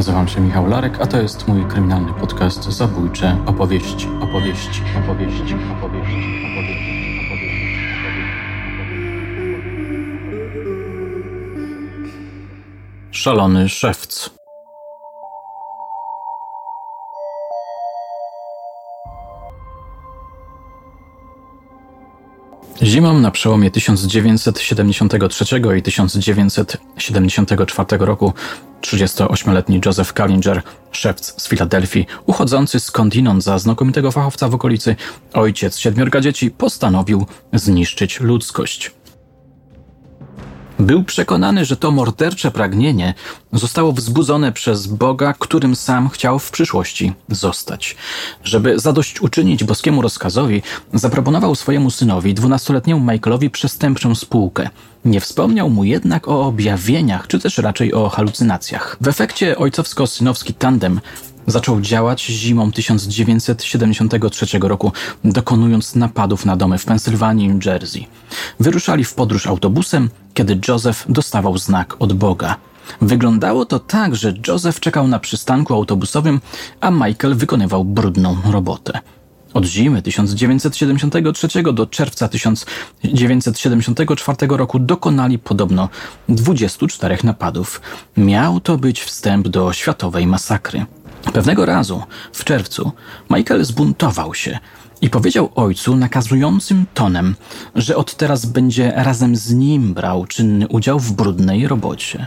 Nazywam się Michał Larek, a to jest mój kryminalny podcast Zabójcze opowieści, opowieści, opowieści, opowieści, opowieści. Szalony szewc. Zimą na przełomie 1973 i 1974 roku 38-letni Joseph Kallinger, szewc z Filadelfii, uchodzący skądinąd za znakomitego fachowca w okolicy, ojciec siedmiorga dzieci, postanowił zniszczyć ludzkość. Był przekonany, że to mordercze pragnienie zostało wzbudzone przez Boga, którym sam chciał w przyszłości zostać. Żeby zadośćuczynić boskiemu rozkazowi, zaproponował swojemu synowi, dwunastoletniemu Michaelowi, przestępczą spółkę. Nie wspomniał mu jednak o objawieniach, czy też raczej o halucynacjach. W efekcie ojcowsko-synowski tandem zaczął działać zimą 1973 roku, dokonując napadów na domy w Pensylwanii i Jersey. Wyruszali w podróż autobusem, kiedy Joseph dostawał znak od Boga. Wyglądało to tak, że Joseph czekał na przystanku autobusowym, a Michael wykonywał brudną robotę. Od zimy 1973 do czerwca 1974 roku dokonali podobno 24 napadów. Miał to być wstęp do światowej masakry. Pewnego razu, w czerwcu, Michael zbuntował się i powiedział ojcu nakazującym tonem, że od teraz będzie razem z nim brał czynny udział w brudnej robocie.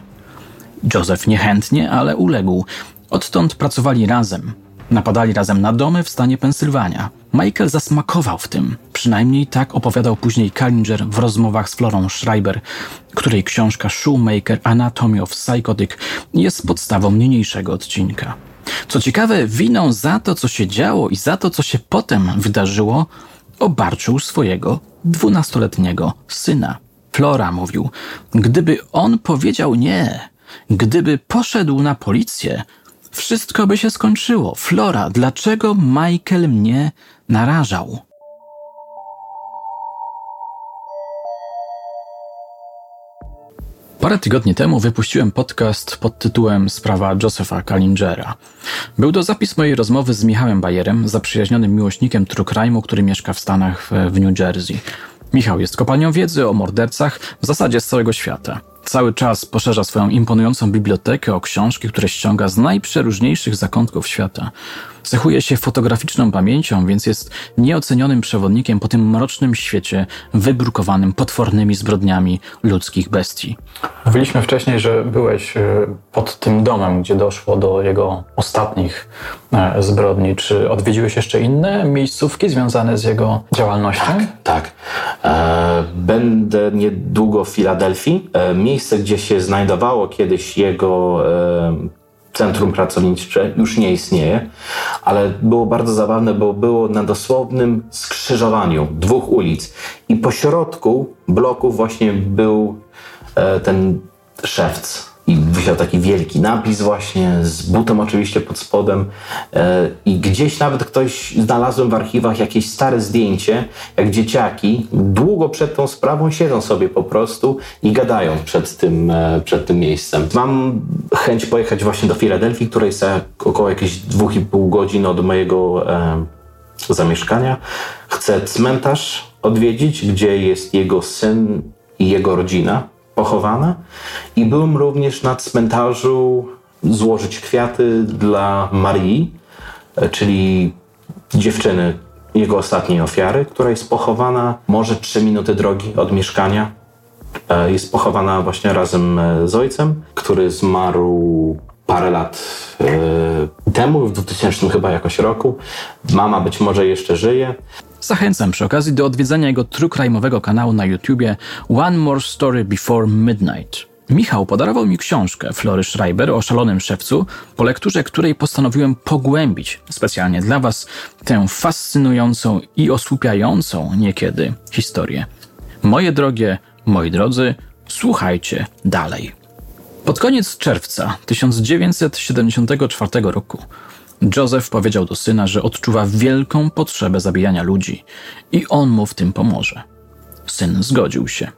Józef niechętnie, ale uległ. Odtąd pracowali razem. Napadali razem na domy w stanie Pensylwania. Michael zasmakował w tym. Przynajmniej tak opowiadał później Kallinger w rozmowach z Florą Schreiber, której książka Shoemaker Anatomy of Psychotic jest podstawą niniejszego odcinka. Co ciekawe, winą za to, co się działo i za to, co się potem wydarzyło, obarczył swojego dwunastoletniego syna. Flora mówił, gdyby on powiedział nie, gdyby poszedł na policję, wszystko by się skończyło. Flora, dlaczego Michael mnie narażał? Parę tygodni temu wypuściłem podcast pod tytułem Sprawa Josepha Kallingera. Był to zapis mojej rozmowy z Michałem Bajerem, zaprzyjaźnionym miłośnikiem true crime'u, który mieszka w Stanach w New Jersey. Michał jest kopalnią wiedzy o mordercach w zasadzie z całego świata. Cały czas poszerza swoją imponującą bibliotekę o książki, które ściąga z najprzeróżniejszych zakątków świata. Cechuje się fotograficzną pamięcią, więc jest nieocenionym przewodnikiem po tym mrocznym świecie wybrukowanym potwornymi zbrodniami ludzkich bestii. Mówiliśmy wcześniej, że byłeś e, pod tym domem, gdzie doszło do jego ostatnich e, zbrodni. Czy odwiedziłeś jeszcze inne miejscówki związane z jego działalnością? Tak, tak. E, będę niedługo w Filadelfii. Miejsce, gdzie się znajdowało kiedyś jego centrum pracownicze już nie istnieje, ale było bardzo zabawne, bo było na dosłownym skrzyżowaniu dwóch ulic i po środku bloku właśnie był e, ten szewc i wisiał taki wielki napis właśnie z butem oczywiście pod spodem e, i gdzieś nawet ktoś znalazłem w archiwach jakieś stare zdjęcie, jak dzieciaki długo przed tą sprawą siedzą sobie po prostu i gadają przed tym, e, przed tym miejscem. Mam chęć pojechać właśnie do Filadelfii, której jest około jakieś dwóch i pół godzin od mojego e, zamieszkania. Chcę cmentarz odwiedzić, gdzie jest jego syn i jego rodzina pochowana. I byłem również na cmentarzu złożyć kwiaty dla Marii, e, czyli dziewczyny jego ostatniej ofiary, która jest pochowana może trzy minuty drogi od mieszkania. E, jest pochowana właśnie razem e, z ojcem, który zmarł parę lat temu, w 2000 chyba jakoś roku. Mama być może jeszcze żyje. Zachęcam przy okazji do odwiedzenia jego true crime'owego kanału na YouTubie One More Story Before Midnight. Michał podarował mi książkę Flory Schreiber o szalonym szewcu, po lekturze której postanowiłem pogłębić specjalnie dla Was tę fascynującą i osłupiającą niekiedy historię. Moje drogie, moi drodzy, słuchajcie dalej. Pod koniec czerwca 1974 roku Joseph powiedział do syna, że odczuwa wielką potrzebę zabijania ludzi i on mu w tym pomoże. Syn zgodził się.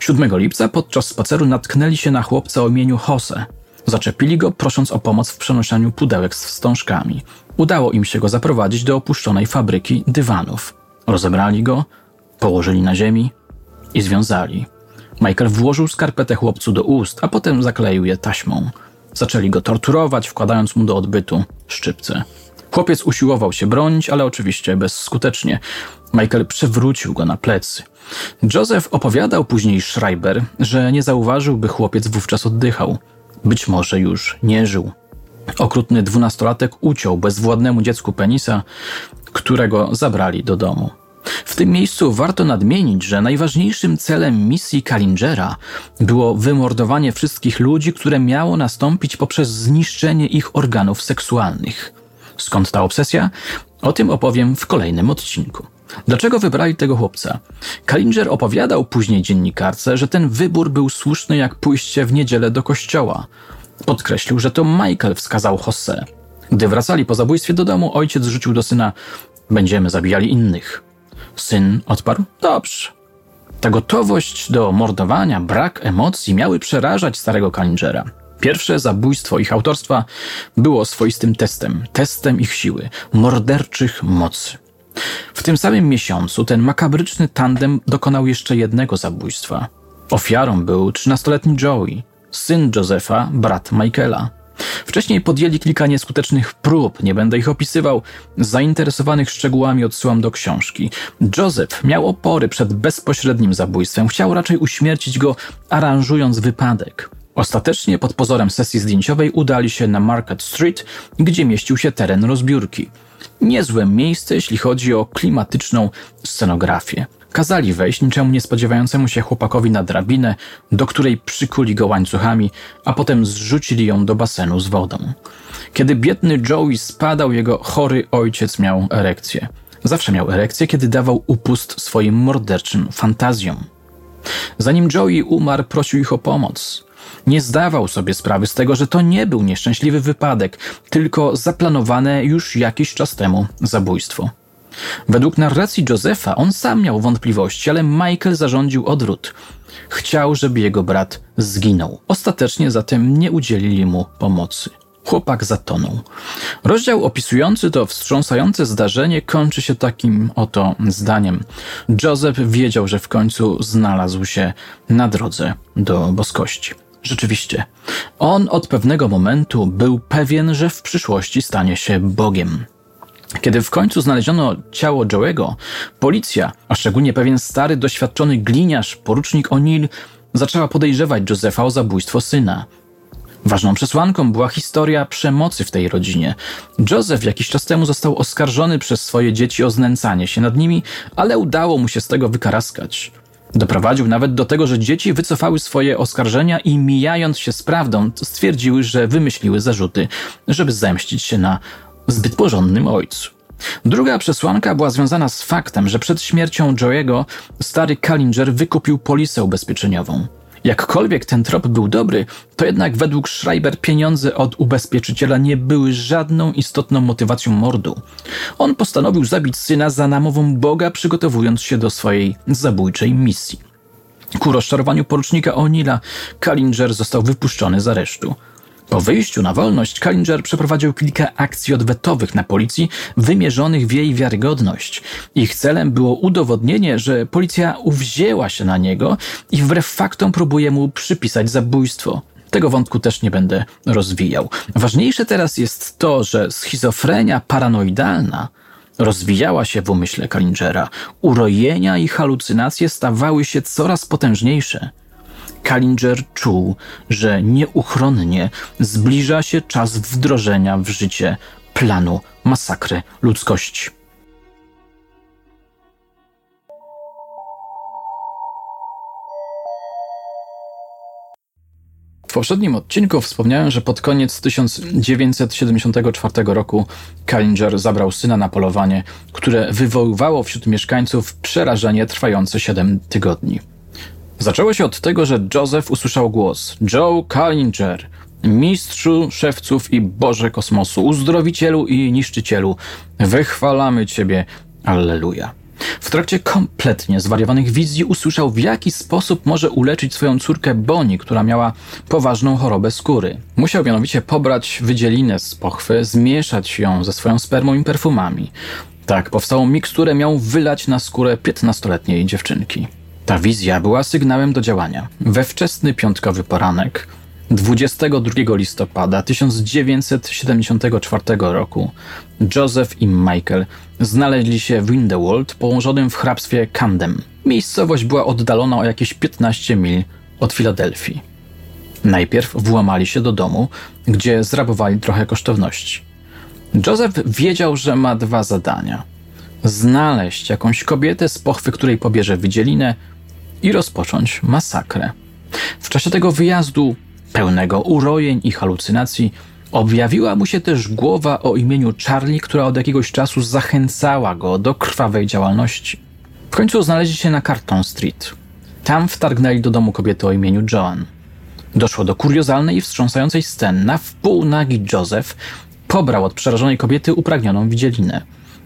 7 lipca podczas spaceru natknęli się na chłopca o imieniu Jose. Zaczepili go, prosząc o pomoc w przenoszeniu pudełek z wstążkami. Udało im się go zaprowadzić do opuszczonej fabryki dywanów. Rozebrali go, położyli na ziemi i związali. Michael włożył skarpetę chłopcu do ust, a potem zakleił je taśmą. Zaczęli go torturować, wkładając mu do odbytu szczypce. Chłopiec usiłował się bronić, ale oczywiście bezskutecznie. Michael przewrócił go na plecy. Joseph opowiadał później Schreiber, że nie zauważył, by chłopiec wówczas oddychał. Być może już nie żył. Okrutny dwunastolatek uciął bezwładnemu dziecku penisa, którego zabrali do domu. W tym miejscu warto nadmienić, że najważniejszym celem misji Kallingera było wymordowanie wszystkich ludzi, które miało nastąpić poprzez zniszczenie ich organów seksualnych. Skąd ta obsesja? O tym opowiem w kolejnym odcinku. Dlaczego wybrali tego chłopca? Kallinger opowiadał później dziennikarce, że ten wybór był słuszny jak pójście w niedzielę do kościoła. Podkreślił, że to Michael wskazał Jose. Gdy wracali po zabójstwie do domu, ojciec rzucił do syna: Będziemy zabijali innych. Syn odparł: Dobrze. Ta gotowość do mordowania, brak emocji miały przerażać starego Kallingera. Pierwsze zabójstwo ich autorstwa było swoistym testem, testem ich siły, morderczych mocy. W tym samym miesiącu ten makabryczny tandem dokonał jeszcze jednego zabójstwa. Ofiarą był 13-letni Joey, syn Josefa, brat Michaela. Wcześniej podjęli kilka nieskutecznych prób, nie będę ich opisywał. Zainteresowanych szczegółami odsyłam do książki. Joseph miał opory przed bezpośrednim zabójstwem, chciał raczej uśmiercić go, aranżując wypadek. Ostatecznie pod pozorem sesji zdjęciowej udali się na Market Street, gdzie mieścił się teren rozbiórki. Niezłe miejsce, jeśli chodzi o klimatyczną scenografię. Kazali wejść niczemu niespodziewającemu się chłopakowi na drabinę, do której przykuli go łańcuchami, a potem zrzucili ją do basenu z wodą. Kiedy biedny Joey spadał, jego chory ojciec miał erekcję. Zawsze miał erekcję, kiedy dawał upust swoim morderczym fantazjom. Zanim Joey umarł, prosił ich o pomoc. Nie zdawał sobie sprawy z tego, że to nie był nieszczęśliwy wypadek, tylko zaplanowane już jakiś czas temu zabójstwo. Według narracji Josefa on sam miał wątpliwości, ale Michael zarządził odwrót. Chciał, żeby jego brat zginął. Ostatecznie zatem nie udzielili mu pomocy. Chłopak zatonął. Rozdział opisujący to wstrząsające zdarzenie kończy się takim oto zdaniem. Joseph wiedział, że w końcu znalazł się na drodze do boskości. Rzeczywiście, on od pewnego momentu był pewien, że w przyszłości stanie się Bogiem. Kiedy w końcu znaleziono ciało Joe'ego, policja, a szczególnie pewien stary, doświadczony gliniarz, porucznik O'Neill, zaczęła podejrzewać Josefa o zabójstwo syna. Ważną przesłanką była historia przemocy w tej rodzinie. Joseph jakiś czas temu został oskarżony przez swoje dzieci o znęcanie się nad nimi, ale udało mu się z tego wykaraskać. Doprowadził nawet do tego, że dzieci wycofały swoje oskarżenia i mijając się z prawdą, stwierdziły, że wymyśliły zarzuty, żeby zemścić się na zbyt porządnym ojcu. Druga przesłanka była związana z faktem, że przed śmiercią Joe'ego stary Kallinger wykupił polisę ubezpieczeniową. Jakkolwiek ten trop był dobry, to jednak według Schreiber pieniądze od ubezpieczyciela nie były żadną istotną motywacją mordu. On postanowił zabić syna za namową Boga, przygotowując się do swojej zabójczej misji. Ku rozczarowaniu porucznika O'Neilla, Kallinger został wypuszczony z aresztu. Po wyjściu na wolność Kallinger przeprowadził kilka akcji odwetowych na policji, wymierzonych w jej wiarygodność. Ich celem było udowodnienie, że policja uwzięła się na niego i wbrew faktom próbuje mu przypisać zabójstwo. Tego wątku też nie będę rozwijał. Ważniejsze teraz jest to, że schizofrenia paranoidalna rozwijała się w umyśle Kallingera. Urojenia i halucynacje stawały się coraz potężniejsze. Kallinger czuł, że nieuchronnie zbliża się czas wdrożenia w życie planu masakry ludzkości. W poprzednim odcinku wspomniałem, że pod koniec 1974 roku Kallinger zabrał syna na polowanie, które wywoływało wśród mieszkańców przerażenie trwające 7 tygodni. Zaczęło się od tego, że Joseph usłyszał głos Joe Kallinger, mistrzu szewców i Boże kosmosu, uzdrowicielu i niszczycielu, wychwalamy Ciebie, Alleluja. W trakcie kompletnie zwariowanych wizji usłyszał, w jaki sposób może uleczyć swoją córkę Bonnie, która miała poważną chorobę skóry. Musiał mianowicie pobrać wydzielinę z pochwy, zmieszać ją ze swoją spermą i perfumami. Tak, powstałą miksturę miał wylać na skórę 15-letniej dziewczynki. Ta wizja była sygnałem do działania. We wczesny piątkowy poranek 22 listopada 1974 roku Joseph i Michael znaleźli się w Windelwold położonym w hrabstwie Camden. Miejscowość była oddalona o jakieś 15 mil od Filadelfii. Najpierw włamali się do domu, gdzie zrabowali trochę kosztowności. Joseph wiedział, że ma dwa zadania: znaleźć jakąś kobietę z pochwy, której pobierze wydzielinę i rozpocząć masakrę. W czasie tego wyjazdu, pełnego urojeń i halucynacji, objawiła mu się też głowa o imieniu Charlie, która od jakiegoś czasu zachęcała go do krwawej działalności. W końcu znaleźli się na Carton Street. Tam wtargnęli do domu kobiety o imieniu Joan. Doszło do kuriozalnej i wstrząsającej sceny. Na wpół nagi Joseph pobrał od przerażonej kobiety upragnioną widzielinę.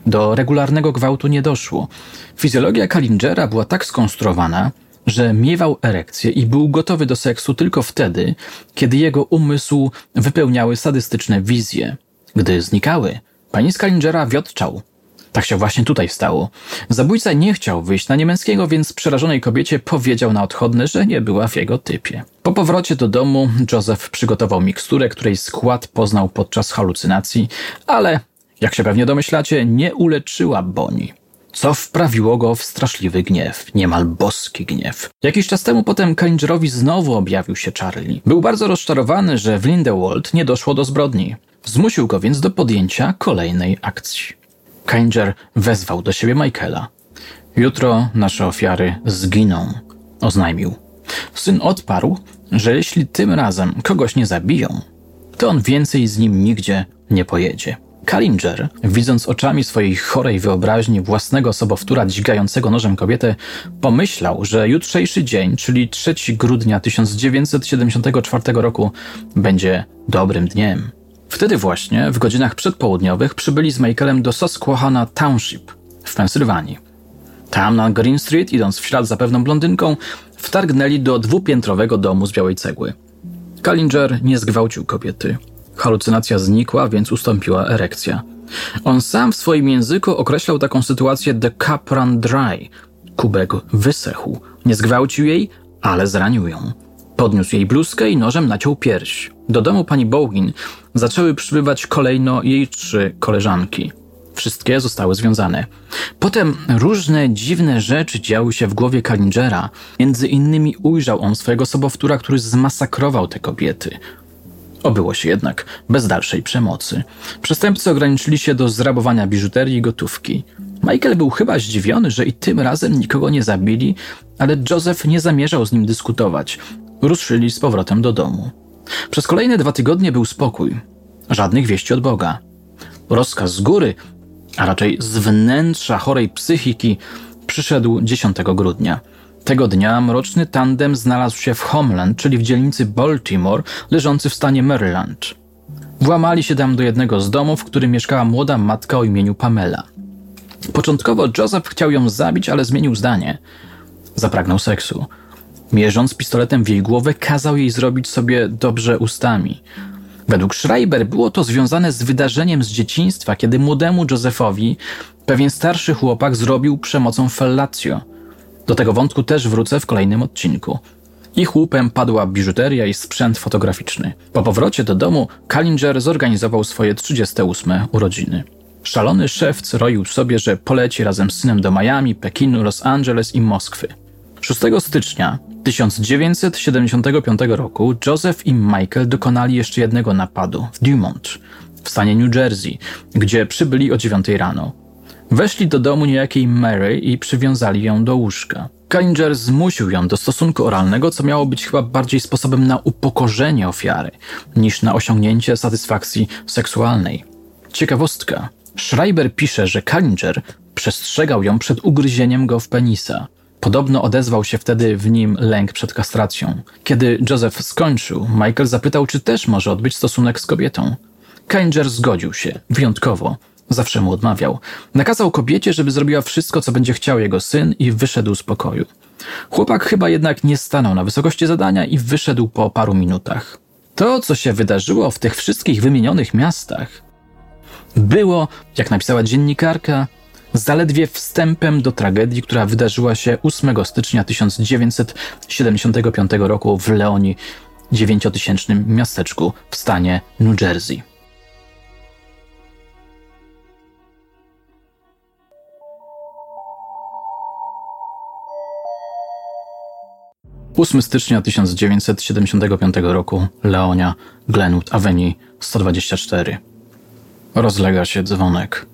Do regularnego gwałtu nie doszło. Fizjologia Kalingera była tak skonstruowana, że miewał erekcję i był gotowy do seksu tylko wtedy, kiedy jego umysł wypełniały sadystyczne wizje. Gdy znikały, pani Skalingera wiotczał. Tak się właśnie tutaj stało. Zabójca nie chciał wyjść na niemęskiego, więc przerażonej kobiecie powiedział na odchodne, że nie była w jego typie. Po powrocie do domu Joseph przygotował miksturę, której skład poznał podczas halucynacji, ale, jak się pewnie domyślacie, nie uleczyła Boni co wprawiło go w straszliwy gniew, niemal boski gniew. Jakiś czas temu potem Kalingerowi znowu objawił się Charlie. Był bardzo rozczarowany, że w Lindewold nie doszło do zbrodni. Zmusił go więc do podjęcia kolejnej akcji. Kalinger wezwał do siebie Michaela. Jutro nasze ofiary zginą, oznajmił. Syn odparł, że jeśli tym razem kogoś nie zabiją, to on więcej z nim nigdzie nie pojedzie. Kalinger, widząc oczami swojej chorej wyobraźni własnego sobowtóra dźgającego nożem kobietę, pomyślał, że jutrzejszy dzień, czyli 3 grudnia 1974 roku, będzie dobrym dniem. Wtedy właśnie, w godzinach przedpołudniowych, przybyli z Michaelem do Susquehanna Township w Pensylwanii. Tam na Green Street, idąc w ślad za pewną blondynką, wtargnęli do dwupiętrowego domu z białej cegły. Kalinger nie zgwałcił kobiety. Halucynacja znikła, więc ustąpiła erekcja. On sam w swoim języku określał taką sytuację the cup ran dry. Kubek wysechł. Nie zgwałcił jej, ale zranił ją. Podniósł jej bluzkę i nożem naciął pierś. Do domu pani Bogin zaczęły przybywać kolejno jej trzy koleżanki. Wszystkie zostały związane. Potem różne dziwne rzeczy działy się w głowie Kalingera. Między innymi ujrzał on swojego sobowtóra, który zmasakrował te kobiety. Obyło się jednak bez dalszej przemocy. Przestępcy ograniczyli się do zrabowania biżuterii i gotówki. Michael był chyba zdziwiony, że i tym razem nikogo nie zabili, ale Joseph nie zamierzał z nim dyskutować. Ruszyli z powrotem do domu. Przez kolejne dwa tygodnie był spokój. Żadnych wieści od Boga. Rozkaz z góry, a raczej z wnętrza chorej psychiki, przyszedł 10 grudnia. Tego dnia mroczny tandem znalazł się w Homeland, czyli w dzielnicy Baltimore, leżący w stanie Maryland. Włamali się tam do jednego z domów, w którym mieszkała młoda matka o imieniu Pamela. Początkowo Joseph chciał ją zabić, ale zmienił zdanie. Zapragnął seksu. Mierząc pistoletem w jej głowę, kazał jej zrobić sobie dobrze ustami. Według Schreiber było to związane z wydarzeniem z dzieciństwa, kiedy młodemu Josephowi pewien starszy chłopak zrobił przemocą fellatio – do tego wątku też wrócę w kolejnym odcinku. Ich łupem padła biżuteria i sprzęt fotograficzny. Po powrocie do domu Kallinger zorganizował swoje 38 urodziny. Szalony szewc roił sobie, że poleci razem z synem do Miami, Pekinu, Los Angeles i Moskwy. 6 stycznia 1975 roku Joseph i Michael dokonali jeszcze jednego napadu w Dumont, w stanie New Jersey, gdzie przybyli o 9 rano. Weszli do domu niejakiej Mary i przywiązali ją do łóżka. Kallinger zmusił ją do stosunku oralnego, co miało być chyba bardziej sposobem na upokorzenie ofiary, niż na osiągnięcie satysfakcji seksualnej. Ciekawostka. Schreiber pisze, że Kallinger przestrzegał ją przed ugryzieniem go w penisa. Podobno odezwał się wtedy w nim lęk przed kastracją. Kiedy Joseph skończył, Michael zapytał, czy też może odbyć stosunek z kobietą. Kallinger zgodził się, wyjątkowo, Zawsze mu odmawiał. Nakazał kobiecie, żeby zrobiła wszystko, co będzie chciał jego syn i wyszedł z pokoju. Chłopak chyba jednak nie stanął na wysokości zadania i wyszedł po paru minutach. To, co się wydarzyło w tych wszystkich wymienionych miastach, było, jak napisała dziennikarka, zaledwie wstępem do tragedii, która wydarzyła się 8 stycznia 1975 roku w Leoni, dziewięciotysięcznym miasteczku w stanie New Jersey. 8 stycznia 1975 roku, Leonia, Glenwood Avenue 124. Rozlega się dzwonek.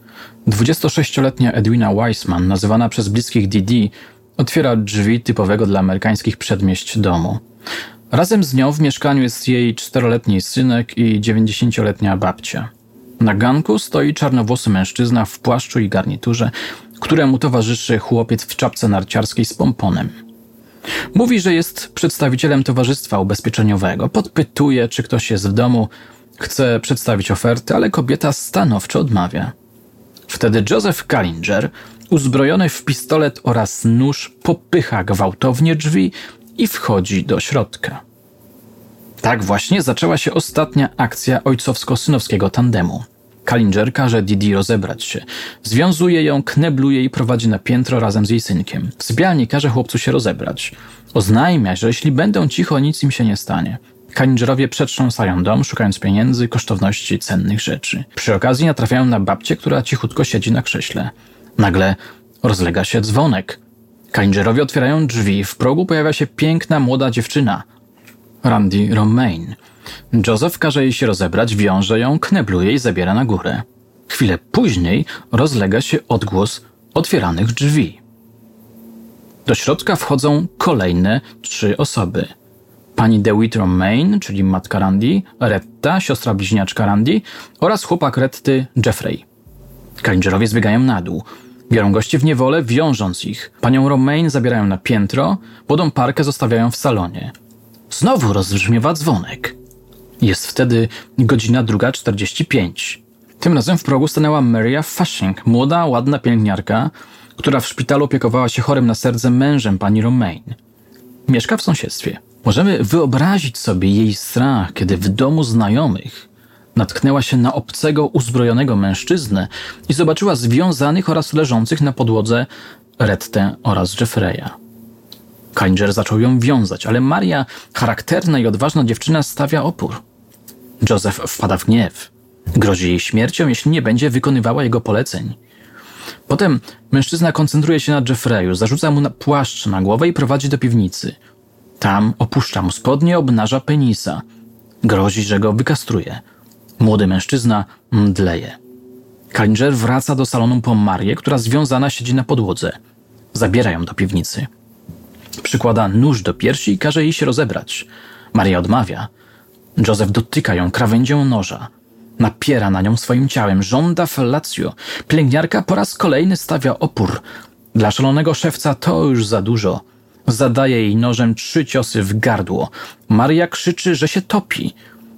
26-letnia Edwina Weissman, nazywana przez bliskich Didi, otwiera drzwi typowego dla amerykańskich przedmieść domu. Razem z nią w mieszkaniu jest jej czteroletni synek i 90-letnia babcia. Na ganku stoi czarnowłosy mężczyzna w płaszczu i garniturze, któremu towarzyszy chłopiec w czapce narciarskiej z pomponem. Mówi, że jest przedstawicielem towarzystwa ubezpieczeniowego. Podpytuje, czy ktoś jest w domu, chce przedstawić ofertę, ale kobieta stanowczo odmawia. Wtedy Joseph Kallinger, uzbrojony w pistolet oraz nóż, popycha gwałtownie drzwi i wchodzi do środka. Tak właśnie zaczęła się ostatnia akcja ojcowsko-synowskiego tandemu. Kalinger każe Didi rozebrać się. Związuje ją, knebluje i prowadzi na piętro razem z jej synkiem. W sypialni każe chłopcu się rozebrać. Oznajmia, że jeśli będą cicho, nic im się nie stanie. Kalingerowie przetrząsają dom, szukając pieniędzy, kosztowności, cennych rzeczy. Przy okazji natrafiają na babcię, która cichutko siedzi na krześle. Nagle rozlega się dzwonek. Kalingerowie otwierają drzwi. W progu pojawia się piękna, młoda dziewczyna. Randy Romaine. Joseph każe jej się rozebrać, wiąże ją, knebluje i zabiera na górę. Chwilę później rozlega się odgłos otwieranych drzwi. Do środka wchodzą kolejne trzy osoby. Pani DeWitt Romaine, czyli matka Randy, Retta, siostra bliźniaczka Randy oraz chłopak Retty, Jeffrey. Kalingerowie zbiegają na dół. Biorą gości w niewolę, wiążąc ich. Panią Romaine zabierają na piętro, młodą parkę zostawiają w salonie. Znowu rozbrzmiewa dzwonek. Jest wtedy godzina 2.45. Tym razem w progu stanęła Maria Fasching, młoda, ładna pielęgniarka, która w szpitalu opiekowała się chorym na serce mężem pani Romaine. Mieszka w sąsiedztwie. Możemy wyobrazić sobie jej strach, kiedy w domu znajomych natknęła się na obcego, uzbrojonego mężczyznę i zobaczyła związanych oraz leżących na podłodze Rettę oraz Jeffreya. Kalinger zaczął ją wiązać, ale Maria, charakterna i odważna dziewczyna, stawia opór. Joseph wpada w gniew. Grozi jej śmiercią, jeśli nie będzie wykonywała jego poleceń. Potem mężczyzna koncentruje się na Jeffreyu, zarzuca mu płaszcz na głowę i prowadzi do piwnicy. Tam opuszcza mu spodnie, obnaża penisa. Grozi, że go wykastruje. Młody mężczyzna mdleje. Kalinger wraca do salonu po Marię, która związana siedzi na podłodze. Zabiera ją do piwnicy. Przykłada nóż do piersi i każe jej się rozebrać. Maria odmawia. Joseph dotyka ją krawędzią noża. Napiera na nią swoim ciałem, żąda fellatio. Pielęgniarka po raz kolejny stawia opór. Dla szalonego szewca to już za dużo. Zadaje jej nożem trzy ciosy w gardło. Maria krzyczy, że się topi.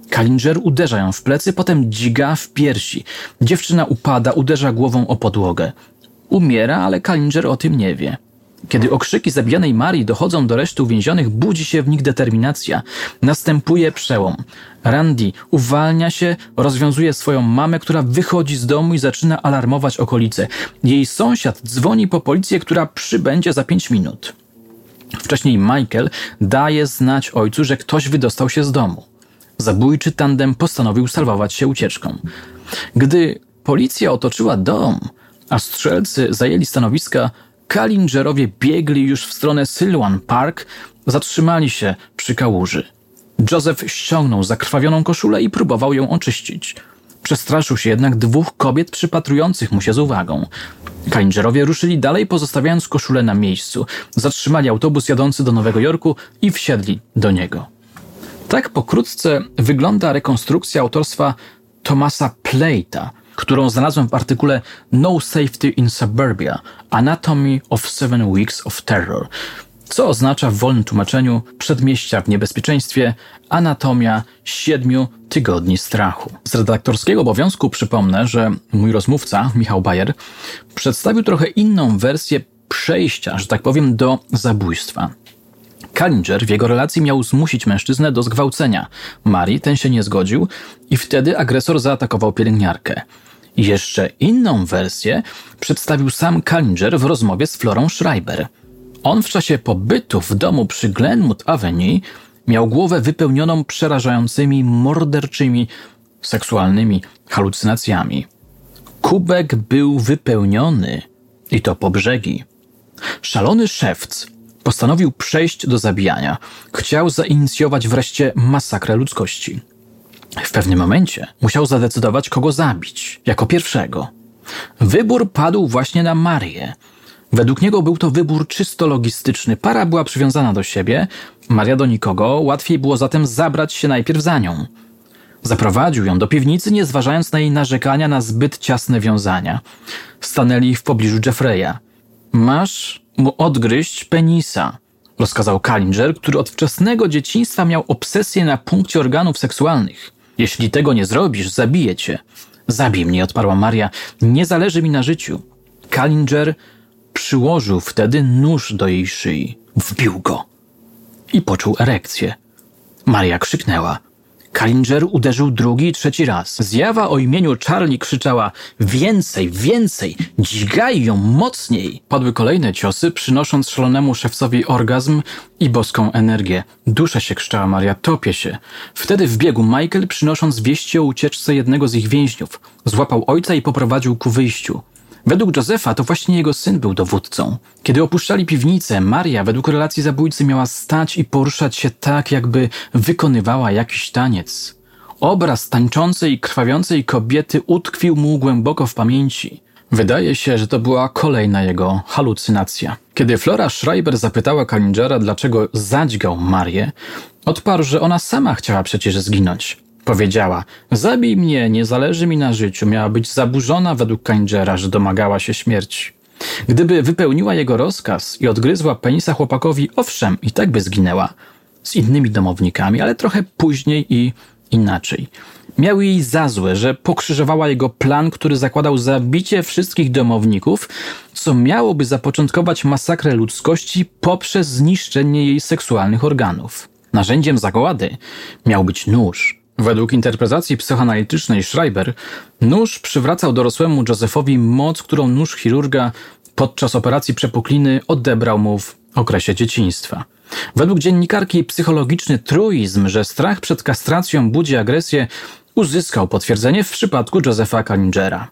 Kalinger uderza ją w plecy, potem dziga w piersi. Dziewczyna upada, uderza głową o podłogę. Umiera, ale Kalinger o tym nie wie. Kiedy okrzyki zabijanej Marii dochodzą do reszty uwięzionych, budzi się w nich determinacja. Następuje przełom. Randy uwalnia się, rozwiązuje swoją mamę, która wychodzi z domu i zaczyna alarmować okolice. Jej sąsiad dzwoni po policję, która przybędzie za pięć minut. Wcześniej Michael daje znać ojcu, że ktoś wydostał się z domu. Zabójczy tandem postanowił salwować się ucieczką. Gdy policja otoczyła dom, a strzelcy zajęli stanowiska, Kalingerowie biegli już w stronę Sylwan Park, zatrzymali się przy kałuży. Joseph ściągnął zakrwawioną koszulę i próbował ją oczyścić. Przestraszył się jednak dwóch kobiet przypatrujących mu się z uwagą. Kalingerowie ruszyli dalej, pozostawiając koszulę na miejscu. Zatrzymali autobus jadący do Nowego Jorku i wsiedli do niego. Tak pokrótce wygląda rekonstrukcja autorstwa Thomasa Plate'a, którą znalazłem w artykule No Safety in Suburbia Anatomy of Seven Weeks of Terror. co oznacza w wolnym tłumaczeniu przedmieścia w niebezpieczeństwie, anatomia siedmiu tygodni strachu. Z redaktorskiego obowiązku przypomnę, że mój rozmówca, Michał Bajer, przedstawił trochę inną wersję przejścia, że tak powiem, do zabójstwa. Kallinger w jego relacji miał zmusić mężczyznę do zgwałcenia. Marii ten się nie zgodził i wtedy agresor zaatakował pielęgniarkę. Jeszcze inną wersję przedstawił sam Kallinger w rozmowie z Florą Schreiber. On w czasie pobytu w domu przy Glenwood Avenue miał głowę wypełnioną przerażającymi, morderczymi, seksualnymi halucynacjami. Kubek był wypełniony i to po brzegi. Szalony szewc postanowił przejść do zabijania. Chciał zainicjować wreszcie masakrę ludzkości. W pewnym momencie musiał zadecydować, kogo zabić jako pierwszego. Wybór padł właśnie na Marię. Według niego był to wybór czysto logistyczny. Para była przywiązana do siebie, Maria do nikogo, łatwiej było zatem zabrać się najpierw za nią. Zaprowadził ją do piwnicy, nie zważając na jej narzekania na zbyt ciasne wiązania. Stanęli w pobliżu Jeffreya. Masz mu odgryźć penisa, rozkazał Kallinger, który od wczesnego dzieciństwa miał obsesję na punkcie organów seksualnych. Jeśli tego nie zrobisz, zabiję cię. Zabij mnie, odparła Maria. Nie zależy mi na życiu. Kallinger przyłożył wtedy nóż do jej szyi. Wbił go. I poczuł erekcję. Maria krzyknęła. Kallinger uderzył drugi i trzeci raz. Zjawa o imieniu Charlie krzyczała więcej, więcej, dźgaj ją mocniej. Padły kolejne ciosy, przynosząc szalonemu szewcowi orgazm i boską energię. Duszę się krzyczała Maria, topię się. Wtedy wbiegł Michael, przynosząc wieści o ucieczce jednego z ich więźniów. Złapał ojca i poprowadził ku wyjściu. Według Józefa to właśnie jego syn był dowódcą. Kiedy opuszczali piwnicę, Maria według relacji zabójcy miała stać i poruszać się tak, jakby wykonywała jakiś taniec. Obraz tańczącej i krwawiącej kobiety utkwił mu głęboko w pamięci. Wydaje się, że to była kolejna jego halucynacja. Kiedy Flora Schreiber zapytała Kalingera, dlaczego zadźgał Marię, odparł, że ona sama chciała przecież zginąć. Powiedziała, zabij mnie, nie zależy mi na życiu. Miała być zaburzona według Kangera, że domagała się śmierci. Gdyby wypełniła jego rozkaz i odgryzła penisa chłopakowi, owszem, i tak by zginęła. Z innymi domownikami, ale trochę później i inaczej. Miał jej za złe, że pokrzyżowała jego plan, który zakładał zabicie wszystkich domowników, co miałoby zapoczątkować masakrę ludzkości poprzez zniszczenie jej seksualnych organów. Narzędziem zagłady miał być nóż, Według interpretacji psychoanalitycznej Schreiber, nóż przywracał dorosłemu Josephowi moc, którą nóż chirurga podczas operacji przepukliny odebrał mu w okresie dzieciństwa. Według dziennikarki psychologiczny truizm, że strach przed kastracją budzi agresję, uzyskał potwierdzenie w przypadku Josepha Kallingera.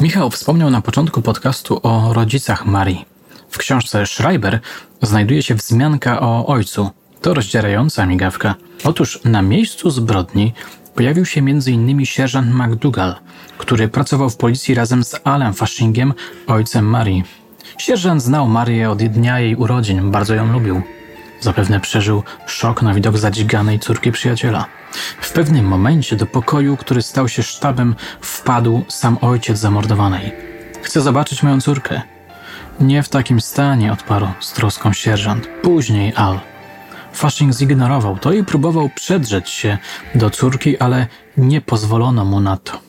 Michał wspomniał na początku podcastu o rodzicach Marii. W książce Schreiber znajduje się wzmianka o ojcu. To rozdzierająca migawka. Otóż na miejscu zbrodni pojawił się m.in. sierżant McDougall, który pracował w policji razem z Alem Fashingiem, ojcem Marii. Sierżant znał Marię od dnia jej urodzin, bardzo ją lubił. Zapewne przeżył szok na widok zadziganej córki przyjaciela. W pewnym momencie do pokoju, który stał się sztabem, wpadł sam ojciec zamordowanej. Chcę zobaczyć moją córkę. Nie w takim stanie, odparł z troską sierżant. Później, Al. Fashing zignorował to i próbował przedrzeć się do córki, ale nie pozwolono mu na to.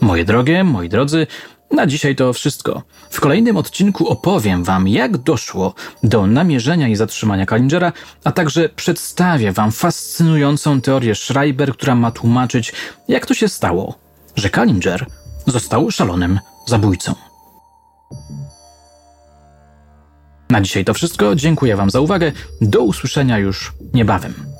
Moje drogie, moi drodzy, na dzisiaj to wszystko. W kolejnym odcinku opowiem Wam, jak doszło do namierzenia i zatrzymania Kallingera, a także przedstawię Wam fascynującą teorię Schreiber, która ma tłumaczyć, jak to się stało, że Kallinger został szalonym zabójcą. Na dzisiaj to wszystko. Dziękuję Wam za uwagę. Do usłyszenia już niebawem.